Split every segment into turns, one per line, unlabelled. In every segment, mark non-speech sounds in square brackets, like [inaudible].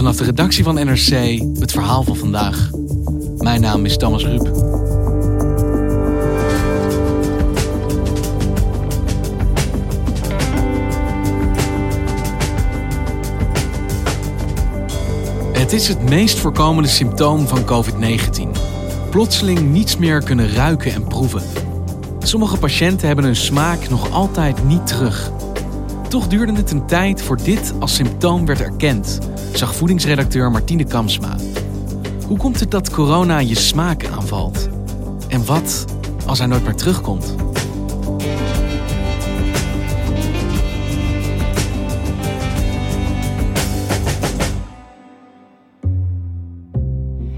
Vanaf de redactie van NRC het verhaal van vandaag. Mijn naam is Thomas Ruip. Het is het meest voorkomende symptoom van COVID-19. Plotseling niets meer kunnen ruiken en proeven. Sommige patiënten hebben hun smaak nog altijd niet terug. Toch duurde het een tijd voor dit als symptoom werd erkend, zag voedingsredacteur Martine Kamsma. Hoe komt het dat corona je smaak aanvalt? En wat als hij nooit meer terugkomt?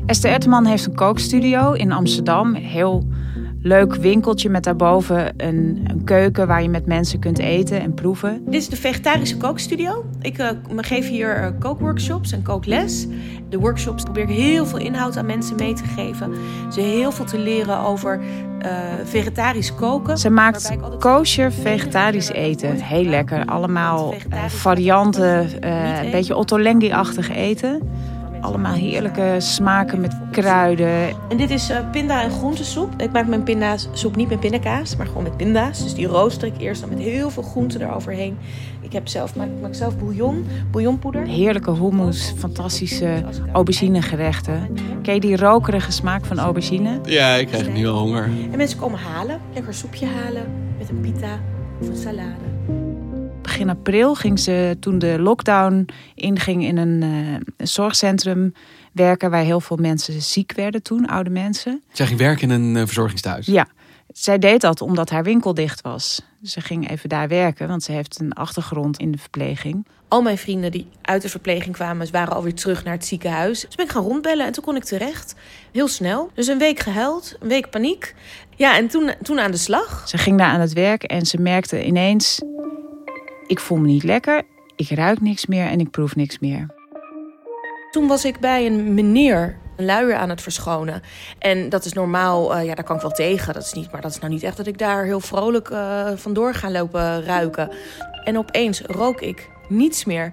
Esther Etterman heeft een kookstudio in Amsterdam. Heel leuk winkeltje met daarboven een, een, keuken waar je met mensen kunt eten en proeven.
Dit is de vegetarische kookstudio. Ik uh, geef hier uh, kookworkshops en kookles. De workshops probeer ik heel veel inhoud aan mensen mee te geven. Ze heel veel te leren over uh, vegetarisch koken.
Ze maakt kosher vegetarisch eten. Heel lekker. Allemaal varianten, een beetje Ottolenghi-achtig eten allemaal heerlijke smaken met kruiden.
En dit is uh, pinda- en groentesoep. Ik maak mijn pindasoep niet met pindakaas, maar gewoon met pinda's. Dus die rooster ik eerst dan met heel veel groenten eroverheen. Ik heb zelf, maak, maak zelf bouillon, bouillonpoeder.
Heerlijke hummus, fantastische auberginegerechten. Ken je die rokerige smaak van aubergine?
Ja, ik krijg nu al honger.
En mensen komen halen, lekker soepje halen met een pita of een salade
begin april ging ze, toen de lockdown inging, in een, uh, zorgcentrum werken waar heel veel mensen ziek werden toen, oude mensen.
Zij ging werken in een uh, verzorgingstehuis?
Ja. Zij deed dat omdat haar winkel dicht was. Ze ging even daar werken, want ze heeft een achtergrond in de verpleging.
Al mijn vrienden die uit de verpleging kwamen, waren alweer terug naar het ziekenhuis. Dus ben ik gaan rondbellen en toen kon ik terecht. Heel snel. Dus een week gehuild, een week paniek. Ja, en toen, toen aan de slag.
Ze ging daar aan het werk en ze merkte ineens ik voel me niet lekker, ik ruik niks meer en ik proef niks meer.
Toen was ik bij een meneer een luier aan het verschonen. En dat is normaal, uh, ja, daar kan ik wel tegen. Dat is niet, maar dat is nou niet echt dat ik daar heel vrolijk uh, vandoor ga lopen ruiken. En opeens rook ik niets meer.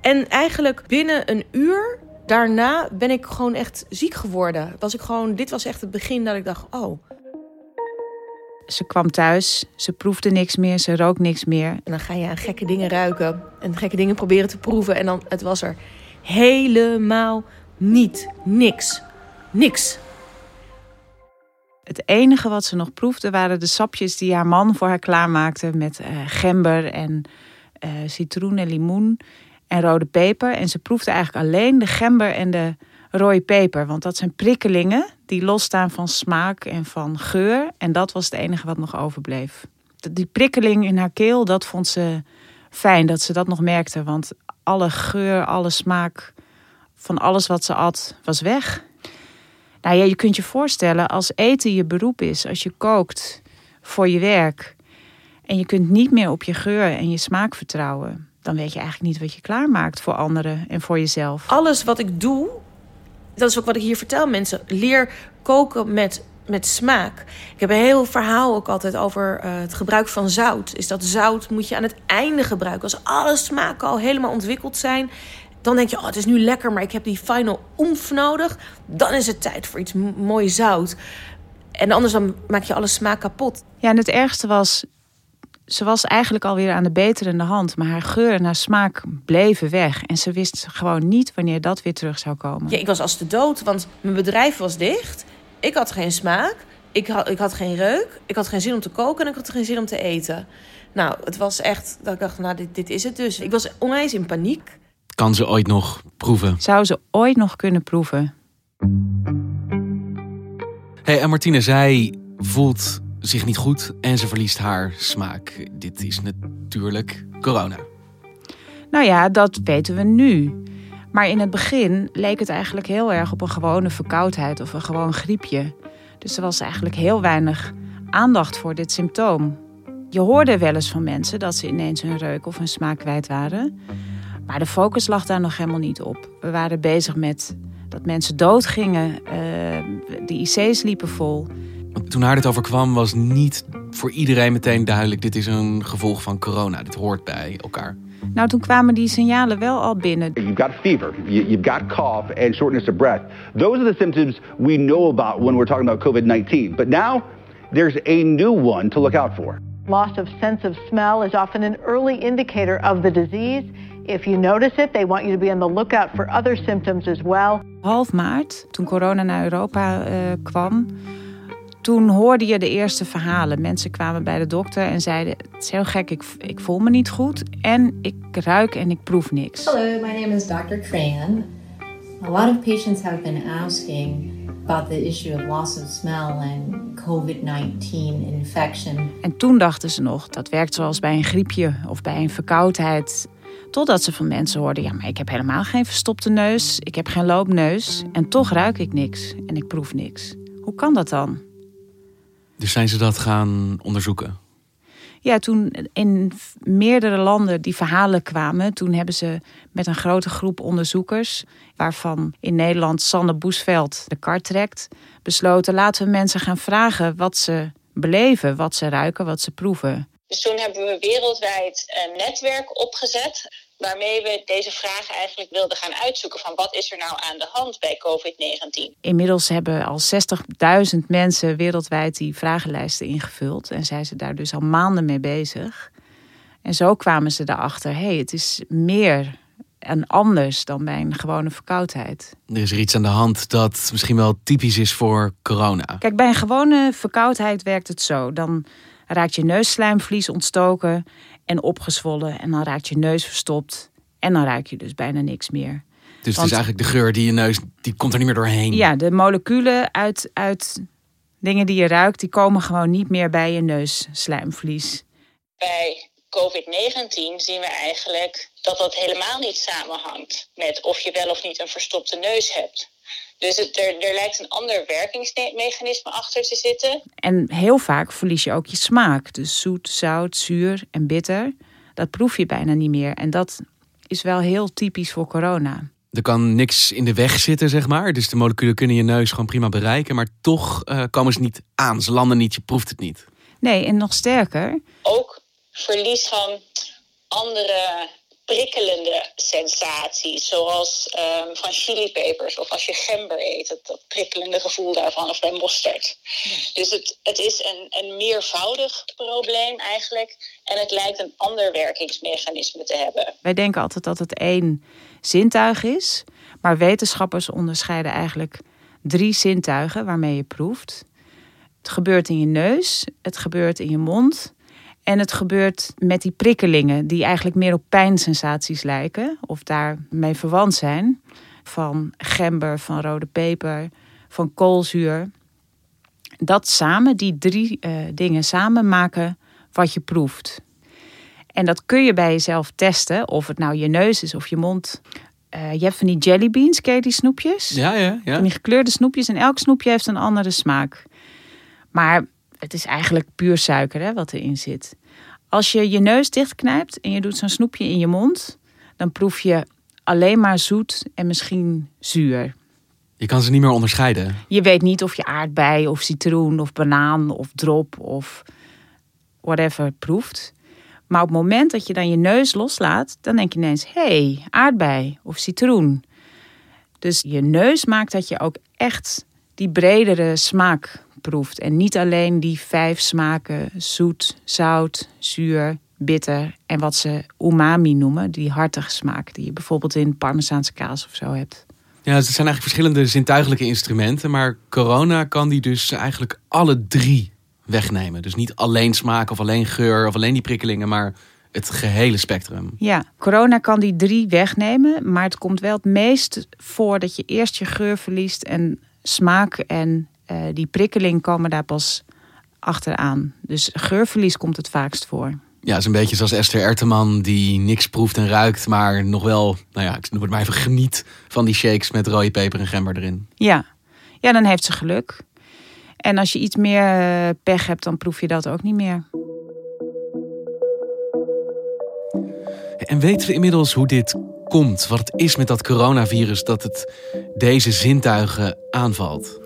En eigenlijk binnen een uur daarna ben ik gewoon echt ziek geworden. Was ik gewoon, dit was echt het begin dat ik dacht, oh,
ze kwam thuis, ze proefde niks meer, ze rook niks meer. En
dan ga je aan gekke dingen ruiken en gekke dingen proberen te proeven. En dan, het was er helemaal niet. Niks. Niks.
Het enige wat ze nog proefde waren de sapjes die haar man voor haar klaarmaakte met uh, gember en uh, citroen en limoen en rode peper. En ze proefde eigenlijk alleen de gember en de rode peper. Want dat zijn prikkelingen die losstaan van smaak en van geur. En dat was het enige wat nog overbleef. Die prikkeling in haar keel, dat vond ze fijn dat ze dat nog merkte. Want alle geur, alle smaak van alles wat ze at, was weg. Nou ja, je kunt je voorstellen, als eten je beroep is, als je kookt voor je werk en je kunt niet meer op je geur en je smaak vertrouwen, dan weet je eigenlijk niet wat je klaarmaakt voor anderen en voor jezelf.
Alles wat ik doe, dat is ook wat ik hier vertel mensen. Leer koken met, met smaak. Ik heb een heel verhaal ook altijd over uh, het gebruik van zout. Is dat zout moet je aan het einde gebruiken. Als alle smaken al helemaal ontwikkeld zijn... dan denk je, oh, het is nu lekker, maar ik heb die final oemf nodig. Dan is het tijd voor iets mooi zout. En anders dan maak je alle smaak kapot.
Ja, en het ergste was ze was eigenlijk alweer aan de beterende hand, maar haar geur en haar smaak bleven weg. En ze wist gewoon niet wanneer dat weer terug zou komen.
Ja, ik was als de dood, want mijn bedrijf was dicht. Ik had geen smaak, ik had, ik had geen reuk, ik had geen zin om te koken en ik had geen zin om te eten. Nou, het was echt dat ik dacht, nou, dit, dit is het dus. Ik was onwijs in paniek.
Kan ze ooit nog proeven?
Zou ze ooit nog kunnen proeven?
hey, en Martine, zij voelt zich niet goed en ze verliest haar smaak. Dit is natuurlijk corona.
Nou ja, dat weten we nu. Maar in het begin leek het eigenlijk heel erg op een gewone verkoudheid of een gewoon griepje. Dus er was eigenlijk heel weinig aandacht voor dit symptoom. Je hoorde wel eens van mensen dat ze ineens hun reuk of hun smaak kwijt waren. Maar de focus lag daar nog helemaal niet op. We waren bezig met dat mensen doodgingen. Uh, de IC's liepen vol.
Toen haar dit overkwam, was niet voor iedereen meteen duidelijk: dit is een gevolg van corona. Dit hoort bij elkaar.
Nou, toen kwamen die signalen wel al binnen.
You've got fever, you've got cough and shortness of breath. Those are the symptoms we know about when we're talking about COVID-19. But now there's a new one to look out for.
Loss of sense of smell is often an early indicator of the disease. If you notice it, they want you to be on the lookout for other symptoms as well.
Half maart, toen corona naar Europa uh, kwam, toen hoorde je de eerste verhalen. Mensen kwamen bij de dokter en zeiden: Het is heel gek, ik, ik voel me niet goed en ik ruik en ik proef niks.
Hello, my name is Dr. Tran. A lot of patients have been asking about the issue of loss of smell and COVID-19 infection.
En toen dachten ze nog dat werkt zoals bij een griepje of bij een verkoudheid. Totdat ze van mensen hoorden: ja, maar ik heb helemaal geen verstopte neus, ik heb geen loopneus en toch ruik ik niks en ik proef niks. Hoe kan dat dan?
Dus zijn ze dat gaan onderzoeken?
Ja, toen in meerdere landen die verhalen kwamen, toen hebben ze met een grote groep onderzoekers, waarvan in Nederland Sanne Boesveld de kar trekt, besloten laten we mensen gaan vragen wat ze beleven, wat ze ruiken, wat ze proeven.
Dus toen hebben we wereldwijd een netwerk opgezet waarmee we deze vragen eigenlijk wilden gaan uitzoeken van wat is er nou aan de hand bij COVID-19.
Inmiddels hebben al 60.000 mensen wereldwijd die vragenlijsten ingevuld en zijn ze daar dus al maanden mee bezig. En zo kwamen ze erachter, hé, hey, het is meer en anders dan bij een gewone verkoudheid.
Er is er iets aan de hand dat misschien wel typisch is voor corona.
Kijk, bij een gewone verkoudheid werkt het zo. Dan raakt je neusslijmvlies ontstoken en opgezwollen. En dan raakt je neus verstopt. En dan ruik je dus bijna niks meer.
Dus het is eigenlijk de geur die je neus, die komt er niet meer doorheen.
Ja, de moleculen uit, uit dingen die je ruikt, die komen gewoon niet meer bij je neusslijmvlies.
Bij COVID-19 zien we eigenlijk dat dat helemaal niet samenhangt met of je wel of niet een verstopte neus hebt. Dus het, er, er lijkt een ander werkingsmechanisme achter te zitten.
En heel vaak verlies je ook je smaak. Dus zoet, zout, zuur en bitter. Dat proef je bijna niet meer. En dat is wel heel typisch voor corona.
Er kan niks in de weg zitten, zeg maar. Dus de moleculen kunnen je neus gewoon prima bereiken. Maar toch uh, komen ze niet aan. Ze landen niet, je proeft het niet.
Nee, en nog sterker.
Ook verlies van andere prikkelende sensaties, zoals um, van chilipepers of als je gember eet, dat, dat prikkelende gevoel daarvan, of bij mosterd. Dus het, het is een, een meervoudig probleem eigenlijk en het lijkt een ander werkingsmechanisme te hebben.
Wij denken altijd dat het één zintuig is, maar wetenschappers onderscheiden eigenlijk drie zintuigen waarmee je proeft. Het gebeurt in je neus, het gebeurt in je mond en het gebeurt met die prikkelingen, die eigenlijk meer op pijnsensaties lijken, of daarmee verwant zijn. Van gember, van rode peper, van koolzuur. Dat samen, die drie uh, dingen samen maken wat je proeft. En dat kun je bij jezelf testen, of het nou je neus is of je mond. Uh, je hebt van die jellybeans, ken je die snoepjes?
Ja, ja, ja.
Van die gekleurde snoepjes en elk snoepje heeft een andere smaak. Maar het is eigenlijk puur suiker hè, wat erin zit. Als je je neus dichtknijpt en je doet zo'n snoepje in je mond, dan proef je alleen maar zoet en misschien zuur.
Je kan ze niet meer onderscheiden.
Je weet niet of je aardbei of citroen of banaan of drop of whatever proeft. Maar op het moment dat je dan je neus loslaat, dan denk je ineens: hé, hey, aardbei of citroen. Dus je neus maakt dat je ook echt die bredere smaak proeft. En niet alleen die vijf smaken: zoet, zout, zuur, bitter en wat ze umami noemen, die hartige smaak die je bijvoorbeeld in parmezaanse kaas of zo hebt.
Ja, het zijn eigenlijk verschillende zintuigelijke instrumenten, maar corona kan die dus eigenlijk alle drie wegnemen. Dus niet alleen smaak of alleen geur of alleen die prikkelingen, maar het gehele spectrum.
Ja, corona kan die drie wegnemen, maar het komt wel het meest voor dat je eerst je geur verliest en smaak en uh, die prikkeling komen daar pas achteraan. Dus geurverlies komt het vaakst voor.
Ja, is een beetje zoals Esther Erteman die niks proeft en ruikt, maar nog wel, nou ja, ik noem het maar even geniet van die shakes met rode peper en gember erin.
Ja, ja dan heeft ze geluk. En als je iets meer eh, pech hebt, dan proef je dat ook niet meer.
En weten we inmiddels hoe dit komt? Wat het is met dat coronavirus dat het deze zintuigen aanvalt?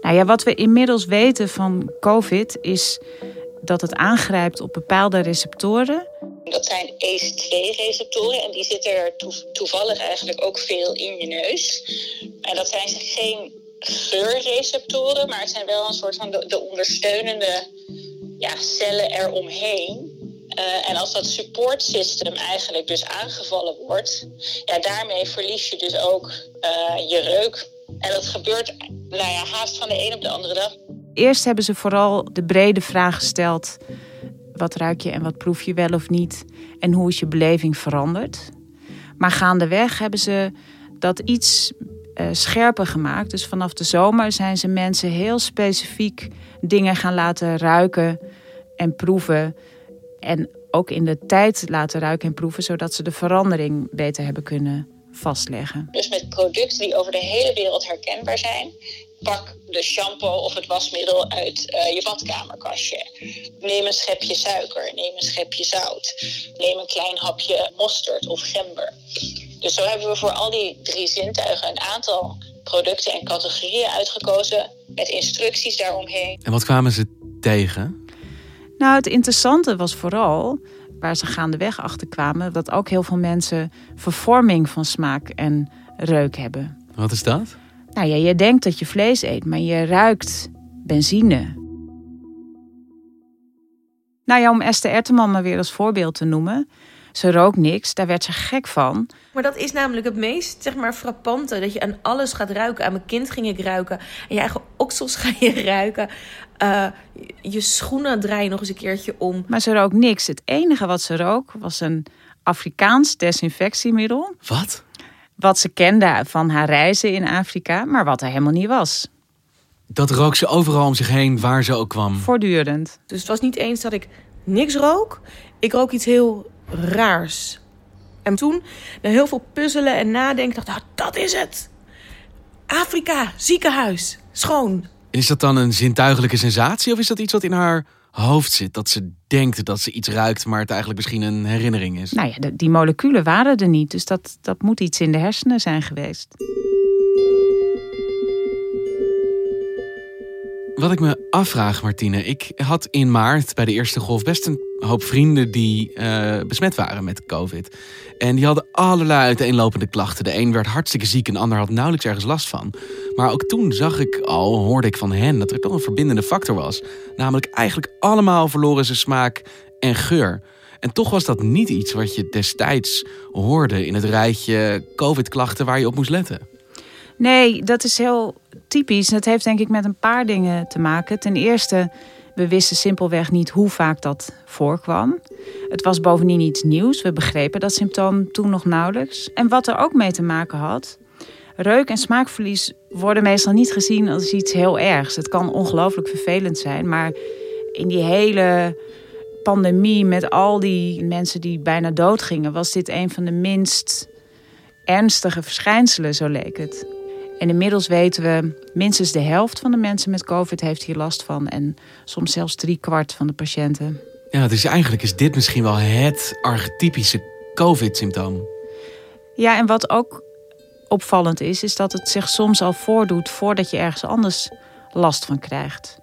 Nou ja, wat we inmiddels weten van COVID is dat het aangrijpt op bepaalde receptoren.
Dat zijn ACE2-receptoren en die zitten er toevallig eigenlijk ook veel in je neus. En dat zijn geen geurreceptoren, maar het zijn wel een soort van de, ondersteunende ja, cellen eromheen. Uh, en als dat support system eigenlijk dus aangevallen wordt, ja, daarmee verlies je dus ook uh, je reuk. En dat gebeurt nou ja, haast van de een op de andere dag.
Eerst hebben ze vooral de brede vraag gesteld: wat ruik je en wat proef je wel of niet? En hoe is je beleving veranderd? Maar gaandeweg hebben ze dat iets uh, scherper gemaakt. Dus vanaf de zomer zijn ze mensen heel specifiek dingen gaan laten ruiken en proeven. En ook in de tijd laten ruiken en proeven, zodat ze de verandering beter hebben kunnen vastleggen.
Dus met producten die over de hele wereld herkenbaar zijn. Pak de shampoo of het wasmiddel uit uh, je badkamerkastje. Neem een schepje suiker, neem een schepje zout. Neem een klein hapje mosterd of gember. Dus zo hebben we voor al die drie zintuigen een aantal producten en categorieën uitgekozen met instructies daaromheen.
En wat kwamen ze tegen?
Nou, het interessante was vooral waar ze gaandeweg achter kwamen, dat ook heel veel mensen vervorming van smaak en reuk hebben.
Wat is dat?
Nou ja, je denkt dat je vlees eet, maar je ruikt benzine. Nou ja, om Esther Erteman maar weer als voorbeeld te noemen. Ze rook niks, daar werd ze gek van.
Maar dat is namelijk het meest zeg maar, frappante. Dat je aan alles gaat ruiken. Aan mijn kind ging ik ruiken. En je eigen oksels [laughs] ga je ruiken. Uh, je schoenen draai je nog eens een keertje om.
Maar ze rook niks. Het enige wat ze rook was een Afrikaans desinfectiemiddel.
Wat?
Wat ze kende van haar reizen in Afrika, maar wat er helemaal niet was.
Dat rook ze overal om zich heen, waar ze ook kwam.
Voortdurend.
Dus het was niet eens dat ik niks rook. Ik rook iets heel raars. En toen, na heel veel puzzelen en nadenken, dacht ik, nou, dat is het. Afrika, ziekenhuis, schoon.
Is dat dan een zintuigelijke sensatie of is dat iets wat in haar hoofd zit? Dat ze denkt dat ze iets ruikt, maar het eigenlijk misschien een herinnering is?
Nou ja, die moleculen waren er niet, dus dat, dat moet iets in de hersenen zijn geweest.
Wat ik me afvraag, Martine. Ik had in maart bij de eerste golf best een hoop vrienden die uh, besmet waren met COVID. En die hadden allerlei uiteenlopende klachten. De een werd hartstikke ziek en de ander had nauwelijks ergens last van. Maar ook toen zag ik al, hoorde ik van hen, dat er toch een verbindende factor was. Namelijk eigenlijk allemaal verloren ze smaak en geur. En toch was dat niet iets wat je destijds hoorde in het rijtje COVID-klachten waar je op moest letten.
Nee, dat is heel typisch. Dat heeft denk ik met een paar dingen te maken. Ten eerste, we wisten simpelweg niet hoe vaak dat voorkwam. Het was bovendien iets nieuws. We begrepen dat symptoom toen nog nauwelijks. En wat er ook mee te maken had. Reuk- en smaakverlies worden meestal niet gezien als iets heel ergs. Het kan ongelooflijk vervelend zijn, maar in die hele pandemie met al die mensen die bijna doodgingen, was dit een van de minst ernstige verschijnselen, zo leek het. En inmiddels weten we, minstens de helft van de mensen met COVID heeft hier last van. En soms zelfs drie kwart van de patiënten.
Ja, dus eigenlijk is dit misschien wel het archetypische COVID-symptoom.
Ja, en wat ook opvallend is, is dat het zich soms al voordoet voordat je ergens anders last van krijgt.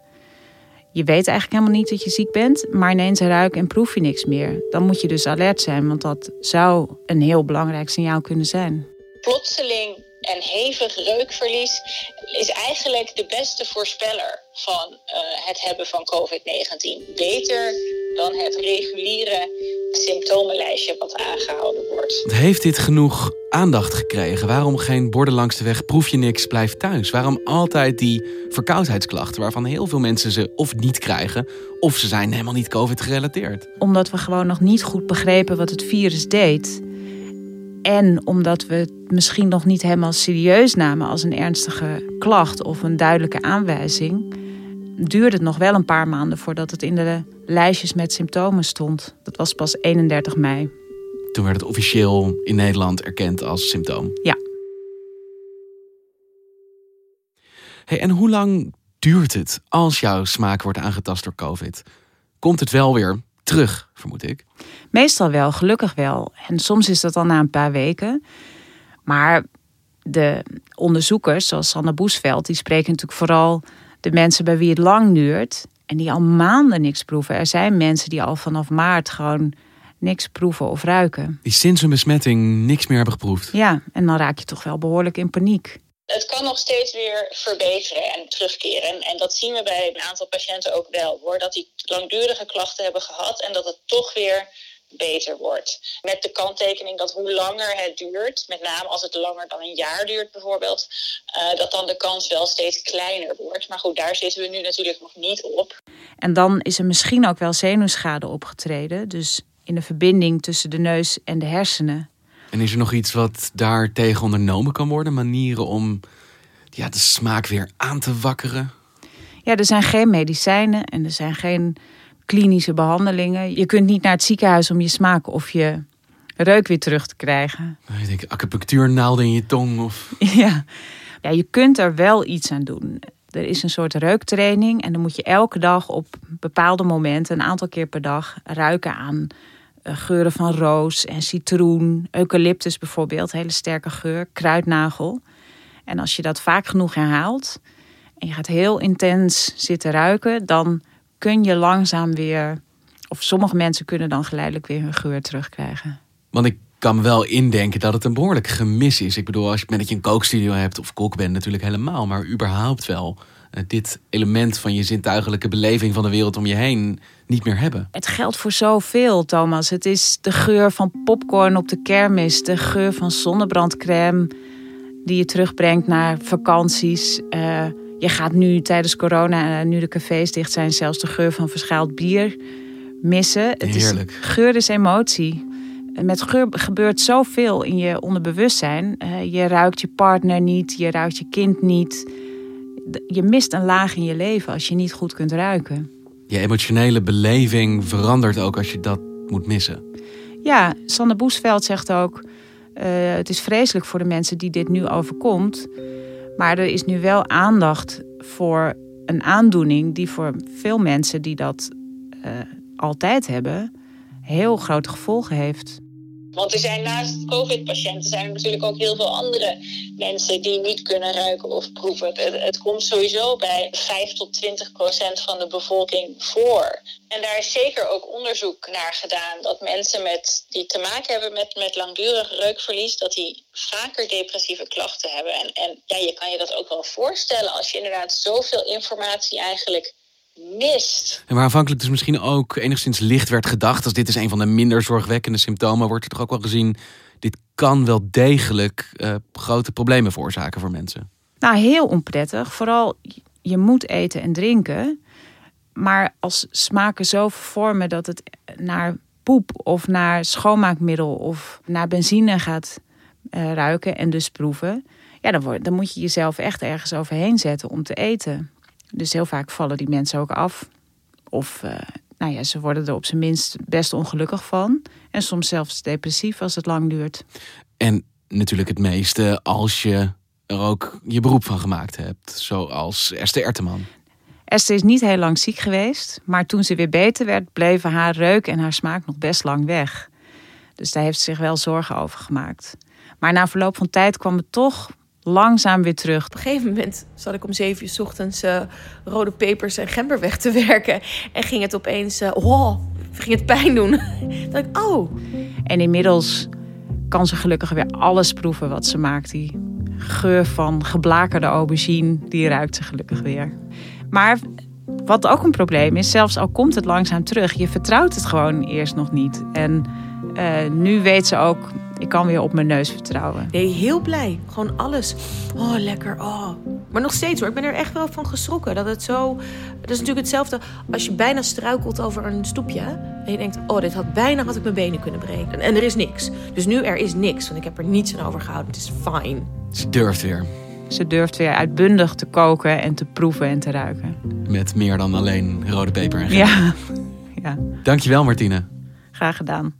Je weet eigenlijk helemaal niet dat je ziek bent, maar ineens ruik en proef je niks meer. Dan moet je dus alert zijn, want dat zou een heel belangrijk signaal kunnen zijn.
Plotseling en hevig reukverlies is eigenlijk de beste voorspeller van uh, het hebben van COVID-19. Beter dan het reguliere symptomenlijstje wat aangehouden wordt.
Heeft dit genoeg aandacht gekregen? Waarom geen borden langs de weg, proef je niks, blijf thuis? Waarom altijd die verkoudheidsklachten waarvan heel veel mensen ze of niet krijgen... of ze zijn helemaal niet COVID gerelateerd?
Omdat we gewoon nog niet goed begrepen wat het virus deed... En omdat we het misschien nog niet helemaal serieus namen als een ernstige klacht of een duidelijke aanwijzing, duurde het nog wel een paar maanden voordat het in de lijstjes met symptomen stond. Dat was pas 31 mei.
Toen werd het officieel in Nederland erkend als symptoom.
Ja.
Hey, en hoe lang duurt het als jouw smaak wordt aangetast door COVID? Komt het wel weer terug, vermoed ik?
Meestal wel, gelukkig wel. En soms is dat al na een paar weken. Maar de onderzoekers, zoals Sanne Boesveld, die spreken natuurlijk vooral de mensen bij wie het lang duurt en die al maanden niks proeven. Er zijn mensen die al vanaf maart gewoon niks proeven of ruiken.
Die sinds een besmetting niks meer hebben geproefd.
Ja, en dan raak je toch wel behoorlijk in paniek.
Het kan nog steeds weer verbeteren en terugkeren. En, en dat zien we bij een aantal patiënten ook wel hoor. Dat die langdurige klachten hebben gehad en dat het toch weer beter wordt. Met de kanttekening dat hoe langer het duurt, met name als het langer dan een jaar duurt bijvoorbeeld, uh, dat dan de kans wel steeds kleiner wordt. Maar goed, daar zitten we nu natuurlijk nog niet op.
En dan is er misschien ook wel zenuwschade opgetreden. Dus in de verbinding tussen de neus en de hersenen.
En is er nog iets wat daar tegen ondernomen kan worden? Manieren om ja, de smaak weer aan te wakkeren?
Ja, er zijn geen medicijnen en er zijn geen klinische behandelingen. Je kunt niet naar het ziekenhuis om je smaak of je reuk weer terug te krijgen.
Ik denk acupunctuurnaalden in je tong of... [laughs]
Ja. ja, je kunt er wel iets aan doen. Er is een soort reuktraining en dan moet je elke dag op bepaalde momenten, een aantal keer per dag, ruiken aan geuren van roos en citroen, eucalyptus bijvoorbeeld, hele sterke geur, kruidnagel. En als je dat vaak genoeg herhaalt en je gaat heel intens zitten ruiken, dan kun je langzaam weer, of sommige mensen kunnen dan geleidelijk weer hun geur terugkrijgen.
Want ik kan wel indenken dat het een behoorlijk gemis is. Ik bedoel, als je, dat je een kookstudio hebt of kok bent natuurlijk helemaal, maar überhaupt wel eh, dit element van je zintuigelijke beleving van de wereld om je heen niet meer hebben.
Het geldt voor zoveel, Thomas. Het is de geur van popcorn op de kermis, de geur van zonnebrandcrème die je terugbrengt naar vakanties. Uh, je gaat nu tijdens corona, nu de cafés dicht zijn, zelfs de geur van verschaald bier missen. Het
Heerlijk.
Is, geur is emotie. Met geur gebeurt zoveel in je onderbewustzijn. Uh, je ruikt je partner niet, je ruikt je kind niet. Je mist een laag in je leven als je niet goed kunt ruiken.
Je emotionele beleving verandert ook als je dat moet missen.
Ja, Sanne Boesveld zegt ook... Uh, het is vreselijk voor de mensen die dit nu overkomt... Maar er is nu wel aandacht voor een aandoening die voor veel mensen die dat uh, altijd hebben, heel grote gevolgen heeft.
Want er zijn naast COVID-patiënten zijn er natuurlijk ook heel veel andere mensen die niet kunnen ruiken of proeven. Het, komt sowieso bij 5 tot 20 procent van de bevolking voor. En daar is zeker ook onderzoek naar gedaan dat mensen met, die te maken hebben met, met langdurig reukverlies, dat die vaker depressieve klachten hebben. En, en ja, je kan je dat ook wel voorstellen als je inderdaad zoveel informatie eigenlijk mist.
En waar aanvankelijk dus misschien ook enigszins licht werd gedacht, als dit is een van de minder zorgwekkende symptomen, wordt er toch ook wel gezien, dit kan wel degelijk uh, grote problemen veroorzaken voor mensen.
Nou, heel onprettig. Vooral je moet eten en drinken. Maar als smaken zo vormen dat het naar poep of naar schoonmaakmiddel of naar benzine gaat uh, ruiken en dus proeven, ja, dan, word, dan moet je jezelf echt ergens overheen zetten om te eten. Dus heel vaak vallen die mensen ook af. Of uh, nou ja, ze worden er op zijn minst best ongelukkig van. En soms zelfs depressief als het lang duurt.
En natuurlijk het meeste als je er ook je beroep van gemaakt hebt. Zoals Esther Erteman.
Esther is niet heel lang ziek geweest. Maar toen ze weer beter werd, bleven haar reuk en haar smaak nog best lang weg. Dus daar heeft ze zich wel zorgen over gemaakt. Maar na verloop van tijd kwam het toch langzaam weer terug.
Op een gegeven moment zat ik om zeven uur s ochtends uh, rode pepers en gember weg te [laughs] werken. En ging het opeens, uh, oh, ging het pijn doen. [laughs] dacht ik, oh.
En inmiddels kan ze gelukkig weer alles proeven wat ze maakt. Die geur van geblakerde aubergine, die ruikt ze gelukkig weer. Maar wat ook een probleem is, zelfs al komt het langzaam terug, je vertrouwt het gewoon eerst nog niet. En uh, nu weet ze ook, ik kan weer op mijn neus vertrouwen.
Nee, heel blij. Gewoon alles. Oh, lekker. Oh. Maar nog steeds hoor, ik ben er echt wel van geschrokken. Dat het zo. Dat is natuurlijk hetzelfde als je bijna struikelt over een stoepje. En je denkt, oh, dit had bijna had ik mijn benen kunnen breken. En er is niks. Dus nu er is niks, want ik heb er niets aan overgehouden. Het is fine.
Ze durft weer.
Ze durft weer uitbundig te koken en te proeven en te ruiken.
Met meer dan alleen rode peper en
Ja, ja.
Dankjewel Martine.
graag gedaan.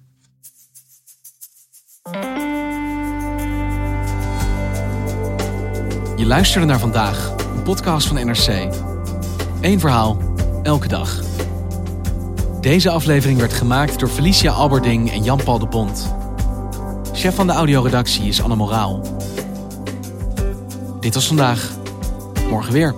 Je luisterde naar vandaag, een podcast van NRC. Eén verhaal, elke dag. Deze aflevering werd gemaakt door Felicia Alberding en Jan-Paul de Bond. Chef van de audioredactie is Anne Moraal. Dit was vandaag. Morgen weer.